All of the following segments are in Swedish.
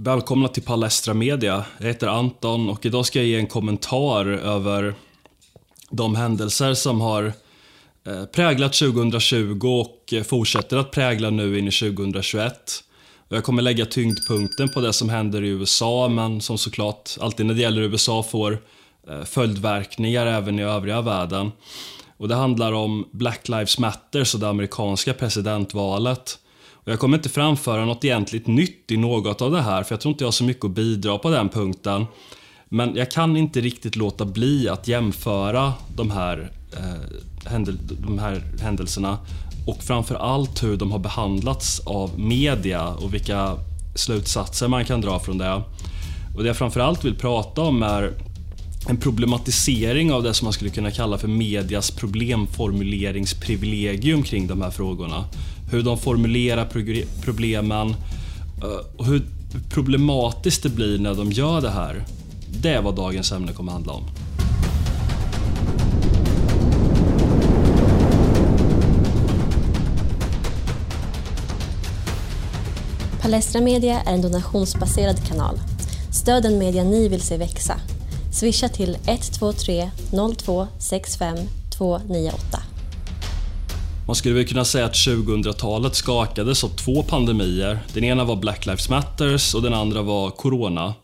Välkomna till Palestra Media. Jag heter Anton och idag ska jag ge en kommentar över de händelser som har eh, präglat 2020 och eh, fortsätter att prägla nu in i 2021. Jag kommer lägga tyngdpunkten på det som händer i USA men som såklart alltid när det gäller USA får eh, följdverkningar även i övriga världen. Och det handlar om Black Lives Matter och det amerikanska presidentvalet. Och jag kommer inte framföra något egentligt nytt i något av det här för jag tror inte jag har så mycket att bidra på den punkten. Men jag kan inte riktigt låta bli att jämföra de här, eh, händel de här händelserna och framför allt hur de har behandlats av media och vilka slutsatser man kan dra från det. Och det jag framförallt vill prata om är en problematisering av det som man skulle kunna kalla för medias problemformuleringsprivilegium kring de här frågorna. Hur de formulerar problemen eh, och hur problematiskt det blir när de gör det här. Det är vad dagens ämne kommer handla om. Palestra Media är en donationsbaserad kanal. Stöd den media ni vill se växa. Swisha till 123 02 65 298. Man skulle väl kunna säga att 2000-talet skakades av två pandemier. Den ena var Black Lives Matters och den andra var Corona.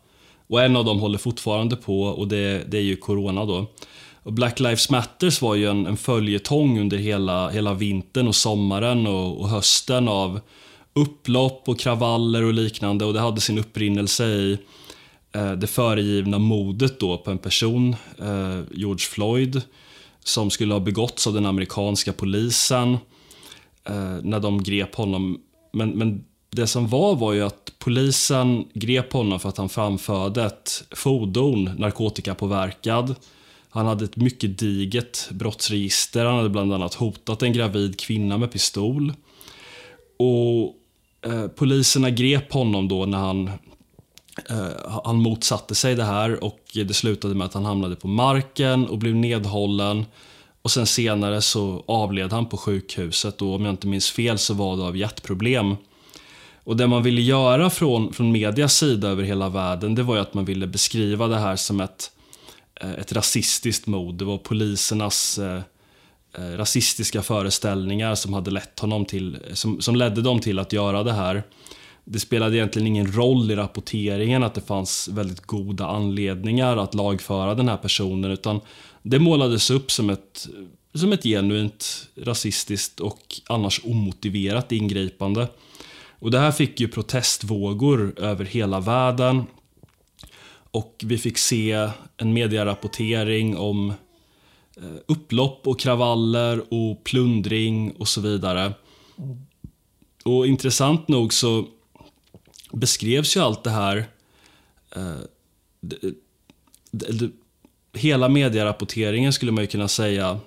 Och en av dem håller fortfarande på och det, det är ju Corona då. Och Black Lives Matters var ju en, en följetong under hela, hela vintern och sommaren och, och hösten av upplopp och kravaller och liknande och det hade sin upprinnelse i eh, det föregivna mordet då på en person, eh, George Floyd, som skulle ha begåtts av den amerikanska polisen eh, när de grep honom. Men, men det som var var ju att polisen grep honom för att han framförde ett fordon narkotikapåverkad. Han hade ett mycket diget brottsregister. Han hade bland annat hotat en gravid kvinna med pistol. Och eh, Poliserna grep honom då när han, Eh, han motsatte sig det här och det slutade med att han hamnade på marken och blev nedhållen. Och sen senare så avled han på sjukhuset och om jag inte minns fel så var det av hjärtproblem. Och det man ville göra från, från medias sida över hela världen det var ju att man ville beskriva det här som ett, eh, ett rasistiskt mord. Det var polisernas eh, eh, rasistiska föreställningar som hade lett honom till, som, som ledde dem till att göra det här. Det spelade egentligen ingen roll i rapporteringen att det fanns väldigt goda anledningar att lagföra den här personen utan det målades upp som ett, som ett genuint rasistiskt och annars omotiverat ingripande. Och det här fick ju protestvågor över hela världen. Och vi fick se en medierapportering om eh, upplopp och kravaller och plundring och så vidare. Och intressant nog så beskrevs ju allt det här eh, hela medierapporteringen skulle man ju kunna säga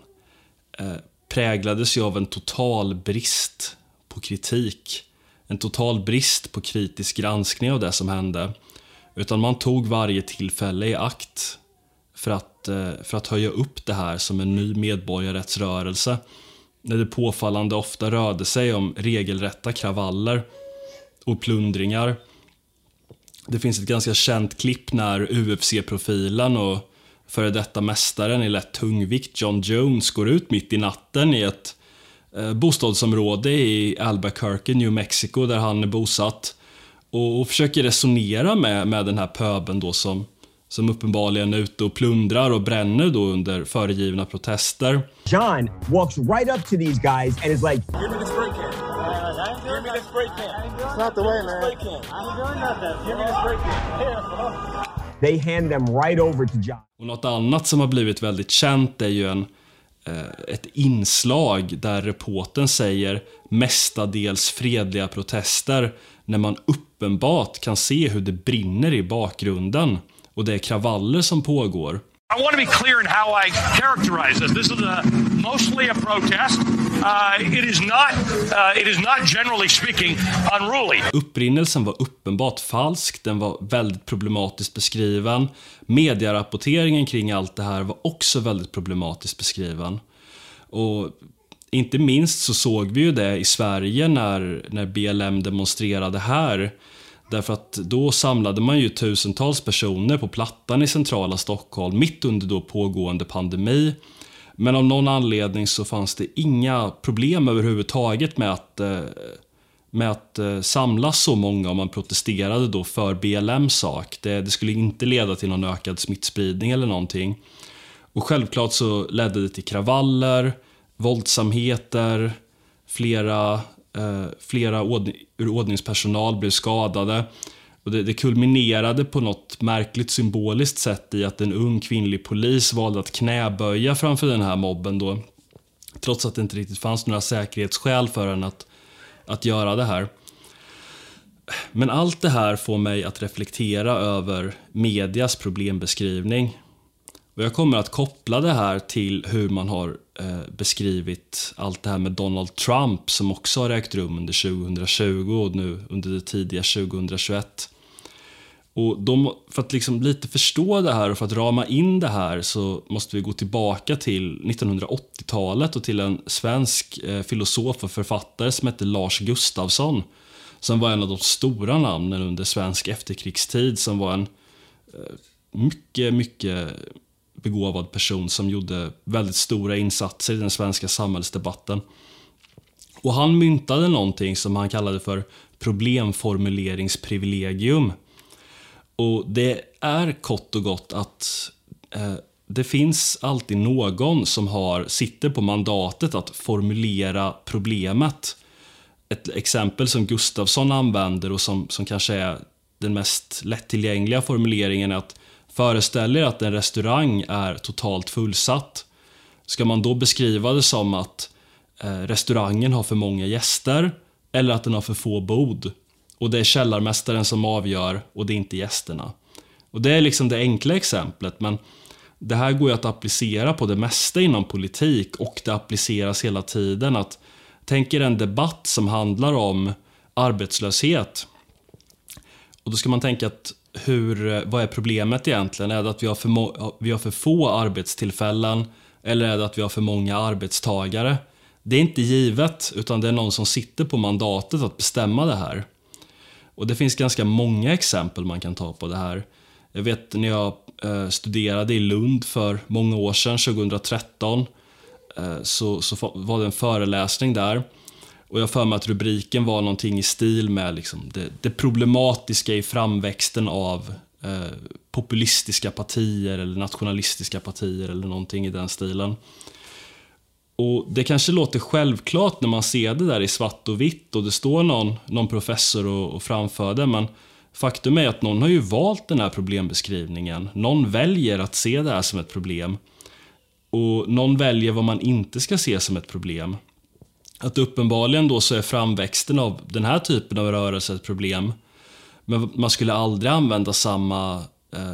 eh, präglades ju av en total brist på kritik en total brist på kritisk granskning av det som hände. Utan man tog varje tillfälle i akt för att, eh, för att höja upp det här som en ny medborgarrättsrörelse. När det påfallande ofta rörde sig om regelrätta kravaller och plundringar. Det finns ett ganska känt klipp när UFC-profilen och före detta mästaren i lätt tungvikt John Jones går ut mitt i natten i ett Eh, bostadsområde i Albuquerque, New Mexico, där han är bosatt. Och, och försöker resonera med, med den här pöben då som, som uppenbarligen är ute och plundrar och bränner då under föregivna protester. John walks right up to these guys and is like Give me the spray can. Spray can. It's not the way, man. I'm doing nothing. Give me the spray can. They hand them right over to John. Och något annat som har blivit väldigt känt är ju en Eh, ett inslag där reporten säger mestadels fredliga protester när man uppenbart kan se hur det brinner i bakgrunden och det är kravaller som pågår. I want to be clear in how I characterize this. This is a, mostly a protest. Uh, it is not, uh, it is not generally speaking unruly. Upprinnelsen var uppenbart falsk. Den var väldigt problematiskt beskriven. Medierapporteringen kring allt det här var också väldigt problematiskt beskriven. Och inte minst så såg vi ju det i Sverige när, när BLM demonstrerade här. Därför att då samlade man ju tusentals personer på Plattan i centrala Stockholm mitt under då pågående pandemi. Men av någon anledning så fanns det inga problem överhuvudtaget med att, eh, med att eh, samlas så många om man protesterade då för BLMs sak. Det, det skulle inte leda till någon ökad smittspridning eller någonting. Och självklart så ledde det till kravaller, våldsamheter, flera, eh, flera ordningspersonal blev skadade. Och det, det kulminerade på något märkligt symboliskt sätt i att en ung kvinnlig polis valde att knäböja framför den här mobben då. Trots att det inte riktigt fanns några säkerhetsskäl för henne att, att göra det här. Men allt det här får mig att reflektera över medias problembeskrivning. Och jag kommer att koppla det här till hur man har eh, beskrivit allt det här med Donald Trump som också har ägt rum under 2020 och nu under det tidiga 2021. Och de, för att liksom lite förstå det här och för att rama in det här så måste vi gå tillbaka till 1980-talet och till en svensk eh, filosof och författare som hette Lars Gustafsson. Som var en av de stora namnen under svensk efterkrigstid, som var en eh, mycket, mycket begåvad person som gjorde väldigt stora insatser i den svenska samhällsdebatten. Och han myntade någonting som han kallade för problemformuleringsprivilegium. Och det är kort och gott att eh, det finns alltid någon som har, sitter på mandatet att formulera problemet. Ett exempel som Gustafsson använder och som, som kanske är den mest lättillgängliga formuleringen är att Föreställ er att en restaurang är totalt fullsatt. Ska man då beskriva det som att eh, restaurangen har för många gäster eller att den har för få bord? Och det är källarmästaren som avgör och det är inte gästerna. Och Det är liksom det enkla exemplet men det här går ju att applicera på det mesta inom politik och det appliceras hela tiden. att Tänk er en debatt som handlar om arbetslöshet. Och Då ska man tänka att hur, vad är problemet egentligen? Är det att vi har, för, vi har för få arbetstillfällen eller är det att vi har för många arbetstagare? Det är inte givet, utan det är någon som sitter på mandatet att bestämma det här. Och Det finns ganska många exempel man kan ta på det här. Jag vet när jag eh, studerade i Lund för många år sedan, 2013, eh, så, så var det en föreläsning där och jag för mig att rubriken var någonting i stil med liksom det, det problematiska i framväxten av eh, populistiska partier eller nationalistiska partier eller någonting i den stilen. Och Det kanske låter självklart när man ser det där i svart och vitt och det står någon, någon professor och, och framför det, men faktum är att någon har ju valt den här problembeskrivningen. Någon väljer att se det här som ett problem. Och någon väljer vad man inte ska se som ett problem att uppenbarligen då så är framväxten av den här typen av rörelse ett problem. Men man skulle aldrig använda samma, eh,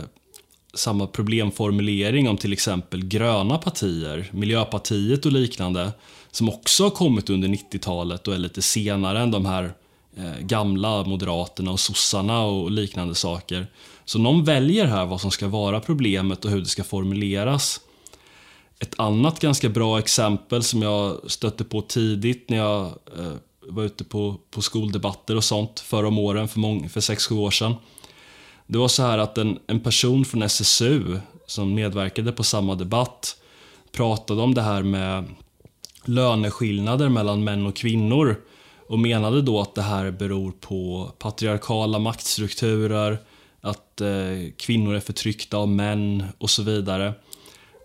samma problemformulering om till exempel gröna partier, Miljöpartiet och liknande, som också har kommit under 90-talet och är lite senare än de här eh, gamla Moderaterna och sossarna och liknande saker. Så någon väljer här vad som ska vara problemet och hur det ska formuleras. Ett annat ganska bra exempel som jag stötte på tidigt när jag eh, var ute på, på skoldebatter och sånt förra om åren, för, för 6-7 år sedan. Det var så här att en, en person från SSU som medverkade på samma debatt pratade om det här med löneskillnader mellan män och kvinnor och menade då att det här beror på patriarkala maktstrukturer, att eh, kvinnor är förtryckta av män och så vidare.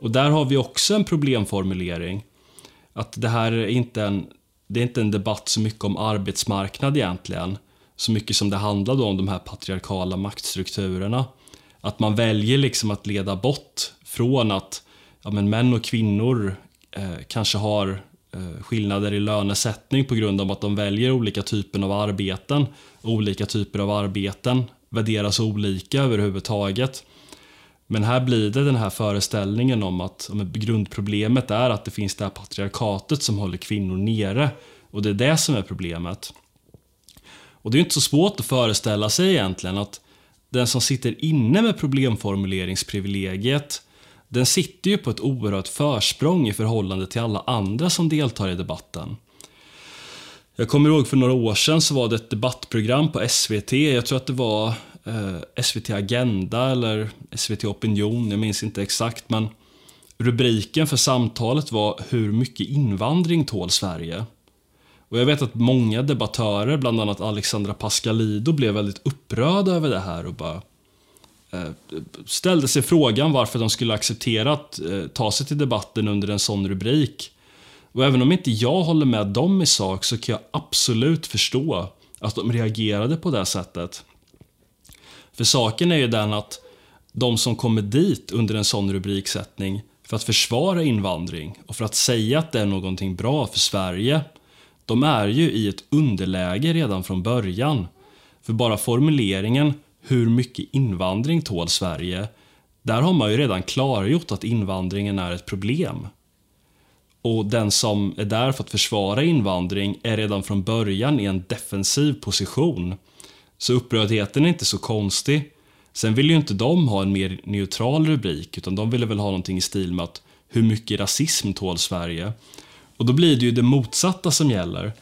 Och där har vi också en problemformulering. Att det här är inte en, det är inte en debatt så mycket om arbetsmarknad egentligen. Så mycket som det handlade om de här patriarkala maktstrukturerna. Att man väljer liksom att leda bort från att ja, men män och kvinnor eh, kanske har eh, skillnader i lönesättning på grund av att de väljer olika typer av arbeten. Olika typer av arbeten värderas olika överhuvudtaget. Men här blir det den här föreställningen om att om grundproblemet är att det finns det här patriarkatet som håller kvinnor nere. Och det är det som är problemet. Och det är inte så svårt att föreställa sig egentligen att den som sitter inne med problemformuleringsprivilegiet den sitter ju på ett oerhört försprång i förhållande till alla andra som deltar i debatten. Jag kommer ihåg för några år sedan så var det ett debattprogram på SVT. Jag tror att det var eh, SVT Agenda eller SVT Opinion, jag minns inte exakt. Men rubriken för samtalet var Hur mycket invandring tål Sverige? Och jag vet att många debattörer, bland annat Alexandra Pascalido, blev väldigt upprörda över det här och bara eh, ställde sig frågan varför de skulle acceptera att eh, ta sig till debatten under en sån rubrik. Och även om inte jag håller med dem i sak så kan jag absolut förstå att de reagerade på det sättet. För saken är ju den att de som kommer dit under en sån rubriksättning för att försvara invandring och för att säga att det är någonting bra för Sverige, de är ju i ett underläge redan från början. För bara formuleringen “Hur mycket invandring tål Sverige?” där har man ju redan klargjort att invandringen är ett problem. Och den som är där för att försvara invandring är redan från början i en defensiv position. Så upprördheten är inte så konstig. Sen vill ju inte de ha en mer neutral rubrik, utan de ville väl ha någonting i stil med att hur mycket rasism tål Sverige? Och då blir det ju det motsatta som gäller.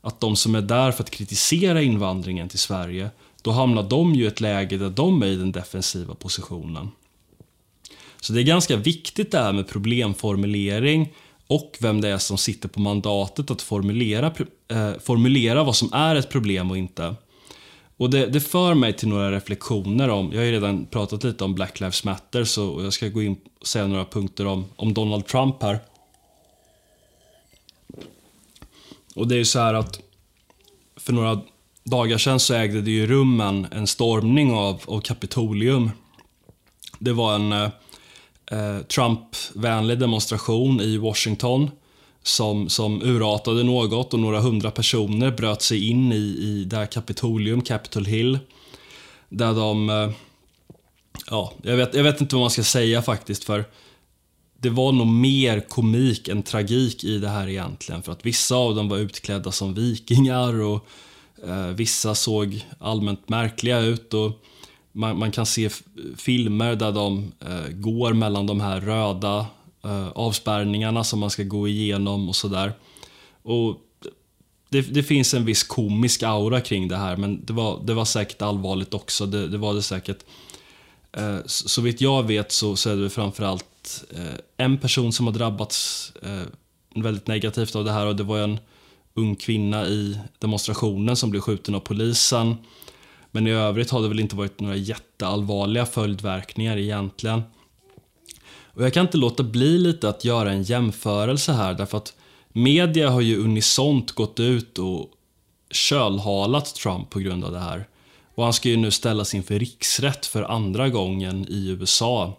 Att de som är där för att kritisera invandringen till Sverige, då hamnar de ju i ett läge där de är i den defensiva positionen. Så det är ganska viktigt det här med problemformulering och vem det är som sitter på mandatet att formulera, eh, formulera vad som är ett problem och inte. Och det, det för mig till några reflektioner om, jag har ju redan pratat lite om Black Lives Matter så jag ska gå in och säga några punkter om, om Donald Trump här. Och det är ju så här att för några dagar sedan så ägde det ju rum en, stormning av, av Kapitolium. Det var en eh, eh Trump-vänlig demonstration i Washington som, som urartade något och några hundra personer bröt sig in i, i det Kapitolium, Capitol Hill. Där de... Eh, ja, jag vet, jag vet inte vad man ska säga faktiskt för det var nog mer komik än tragik i det här egentligen. För att vissa av dem var utklädda som vikingar och eh, vissa såg allmänt märkliga ut. och man, man kan se filmer där de eh, går mellan de här röda eh, avspärrningarna som man ska gå igenom och sådär. Och det, det, finns en viss komisk aura kring det här men det var, det var säkert allvarligt också. Det, det var det säkert. Eh, så, så vitt jag vet så, så är det framförallt eh, en person som har drabbats eh, väldigt negativt av det här och det var en ung kvinna i demonstrationen som blev skjuten av polisen. Men i övrigt har det väl inte varit några jätteallvarliga följdverkningar egentligen. Och jag kan inte låta bli lite att göra en jämförelse här därför att media har ju unisont gått ut och kölhalat Trump på grund av det här. Och han ska ju nu ställas inför riksrätt för andra gången i USA.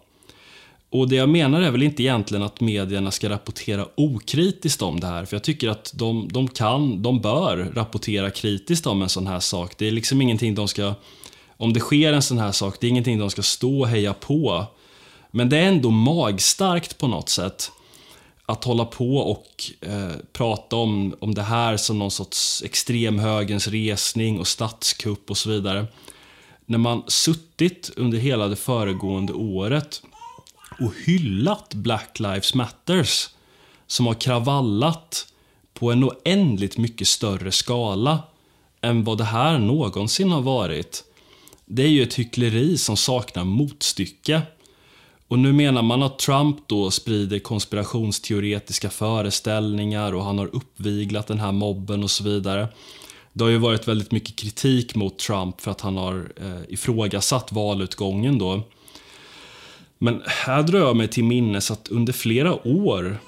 Och det jag menar är väl inte egentligen att medierna ska rapportera okritiskt om det här, för jag tycker att de, de kan, de bör rapportera kritiskt om en sån här sak. Det är liksom ingenting de ska, om det sker en sån här sak, det är ingenting de ska stå och heja på. Men det är ändå magstarkt på något sätt att hålla på och eh, prata om, om det här som någon sorts extremhögens resning och statskupp och så vidare. När man suttit under hela det föregående året och hyllat Black Lives Matters som har kravallat på en oändligt mycket större skala än vad det här någonsin har varit. Det är ju ett hyckleri som saknar motstycke. Och nu menar man att Trump då sprider konspirationsteoretiska föreställningar och han har uppviglat den här mobben och så vidare. Det har ju varit väldigt mycket kritik mot Trump för att han har eh, ifrågasatt valutgången då. Men här drar jag mig till minnes att under flera år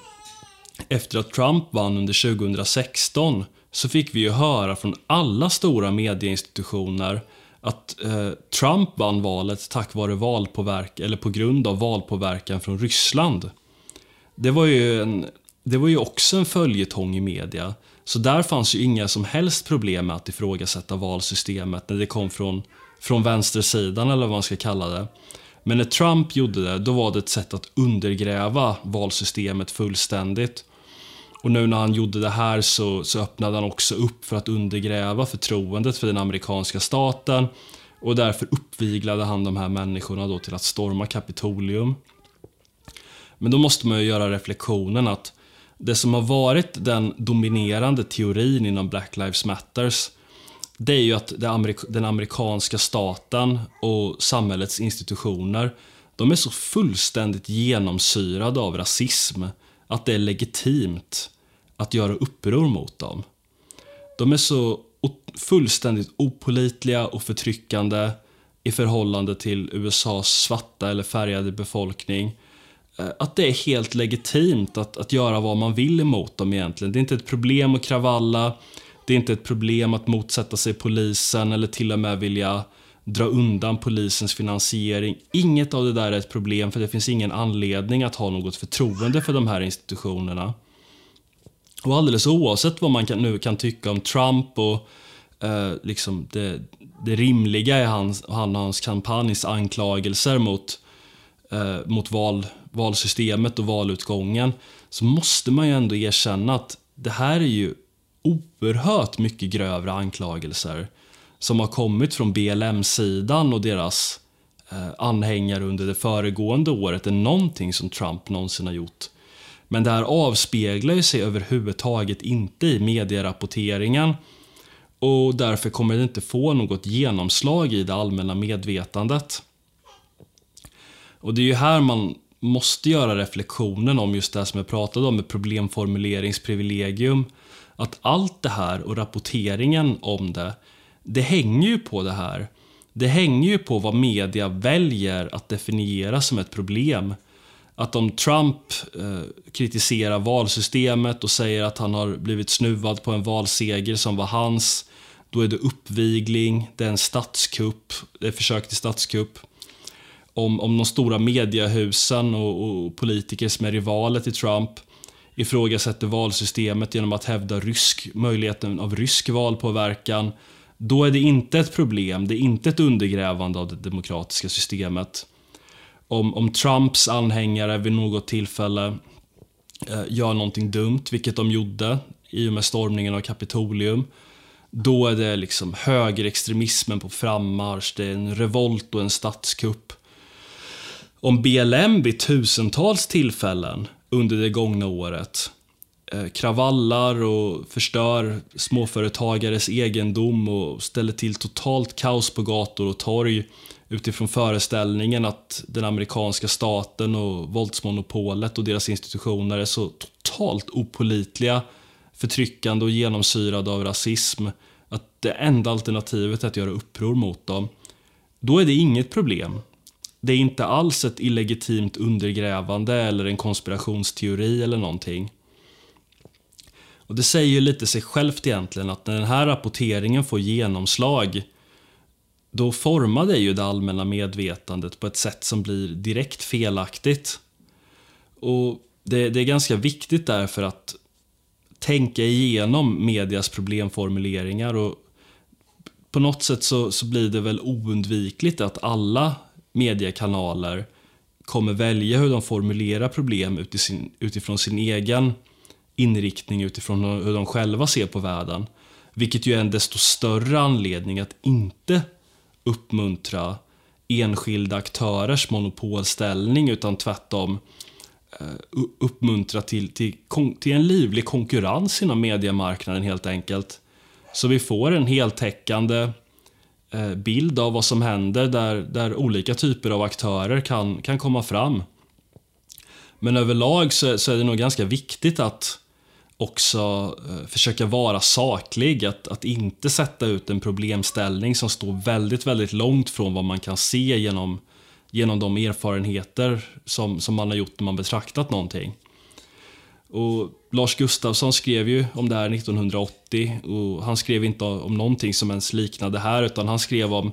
efter att Trump vann under 2016 så fick vi ju höra från alla stora medieinstitutioner att eh, Trump vann valet tack vare valpåverkan, eller på grund av valpåverkan från Ryssland. Det var ju, en, det var ju också en följetong i media. Så där fanns ju inga som helst problem med att ifrågasätta valsystemet när det kom från, från vänstersidan eller vad man ska kalla det. Men när Trump gjorde det, då var det ett sätt att undergräva valsystemet fullständigt. Och nu när han gjorde det här så, så öppnade han också upp för att undergräva förtroendet för den amerikanska staten. Och därför uppviglade han de här människorna då till att storma Kapitolium. Men då måste man ju göra reflektionen att Det som har varit den dominerande teorin inom Black Lives Matters det är ju att den amerikanska staten och samhällets institutioner de är så fullständigt genomsyrade av rasism att det är legitimt att göra uppror mot dem. De är så fullständigt opolitliga och förtryckande i förhållande till USAs svarta eller färgade befolkning. Eh, att det är helt legitimt att, att göra vad man vill emot dem egentligen. Det är inte ett problem att kravalla, det är inte ett problem att motsätta sig polisen eller till och med vilja dra undan polisens finansiering. Inget av det där är ett problem för det finns ingen anledning att ha något förtroende för de här institutionerna. Och alldeles oavsett vad man kan, nu kan tycka om Trump och eh, liksom det, det rimliga i hans, han och hans kampanjs anklagelser mot, eh, mot val, valsystemet och valutgången så måste man ju ändå erkänna att det här är ju oerhört mycket grövre anklagelser som har kommit från BLM-sidan och deras eh, anhängare under det föregående året än någonting som Trump någonsin har gjort. Men det här avspeglar ju sig överhuvudtaget inte i medierapporteringen och därför kommer det inte få något genomslag i det allmänna medvetandet. Och det är ju här man måste göra reflektionen om just det som jag pratade om med problemformuleringsprivilegium. Att allt det här och rapporteringen om det, det hänger ju på det här. Det hänger ju på vad media väljer att definiera som ett problem. Att om Trump eh, kritiserar valsystemet och säger att han har blivit snuvad på en valseger som var hans, då är det uppvigling, det är en statskupp, det är försök till statskupp. Om, om de stora mediehusen och, och politiker som är rivaler till Trump ifrågasätter valsystemet genom att hävda rysk, möjligheten av rysk valpåverkan, då är det inte ett problem, det är inte ett undergrävande av det demokratiska systemet. Om, om Trumps anhängare vid något tillfälle eh, gör någonting dumt, vilket de gjorde i och med stormningen av Kapitolium, då är det liksom högerextremismen på frammarsch, det är en revolt och en statskupp. Om BLM vid tusentals tillfällen under det gångna året Eh, kravallar och förstör småföretagares egendom och ställer till totalt kaos på gator och torg utifrån föreställningen att den amerikanska staten och våldsmonopolet och deras institutioner är så totalt opolitliga förtryckande och genomsyrade av rasism, att det enda alternativet är att göra uppror mot dem, då är det inget problem. Det är inte alls ett illegitimt undergrävande eller en konspirationsteori eller någonting. Och Det säger ju lite sig självt egentligen att när den här rapporteringen får genomslag då formar det ju det allmänna medvetandet på ett sätt som blir direkt felaktigt. Och det, det är ganska viktigt därför att tänka igenom medias problemformuleringar och på något sätt så, så blir det väl oundvikligt att alla mediekanaler kommer välja hur de formulerar problem utifrån, utifrån sin egen inriktning, utifrån hur de själva ser på världen. Vilket ju är en desto större anledning att inte uppmuntra enskilda aktörers monopolställning utan tvärtom eh, uppmuntra till, till, till en livlig konkurrens inom mediemarknaden helt enkelt. Så vi får en heltäckande eh, bild av vad som händer där, där olika typer av aktörer kan, kan komma fram. Men överlag så, så är det nog ganska viktigt att också eh, försöka vara saklig, att, att inte sätta ut en problemställning som står väldigt, väldigt långt från vad man kan se genom genom de erfarenheter som, som man har gjort när man betraktat någonting. Och Lars Gustafsson skrev ju om det här 1980 och han skrev inte om någonting som ens liknade här utan han skrev om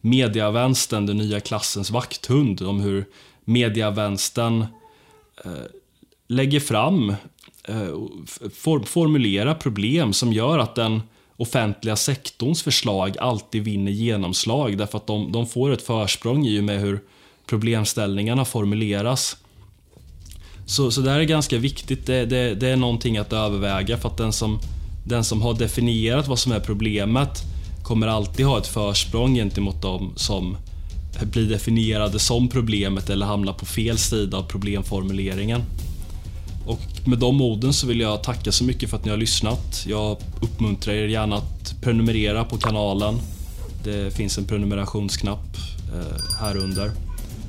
mediavänstern, den nya klassens vakthund, om hur mediavänstern eh, lägger fram Eh, for, problem som gör att den offentliga sektorns förslag alltid vinner genomslag därför att de, de får ett försprång i och med hur problemställningarna formuleras. Så, så det här är ganska viktigt. Det, det, det, är någonting att överväga för att den som, den som har definierat vad som är problemet kommer alltid ha ett försprång gentemot dem som blir definierade som problemet eller hamnar på fel sida av problemformuleringen. Och med de orden så vill jag tacka så mycket för att ni har lyssnat. Jag uppmuntrar er gärna att prenumerera på kanalen. Det finns en prenumerationsknapp eh, här under.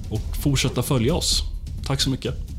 Och fortsätta följa oss. Tack så mycket.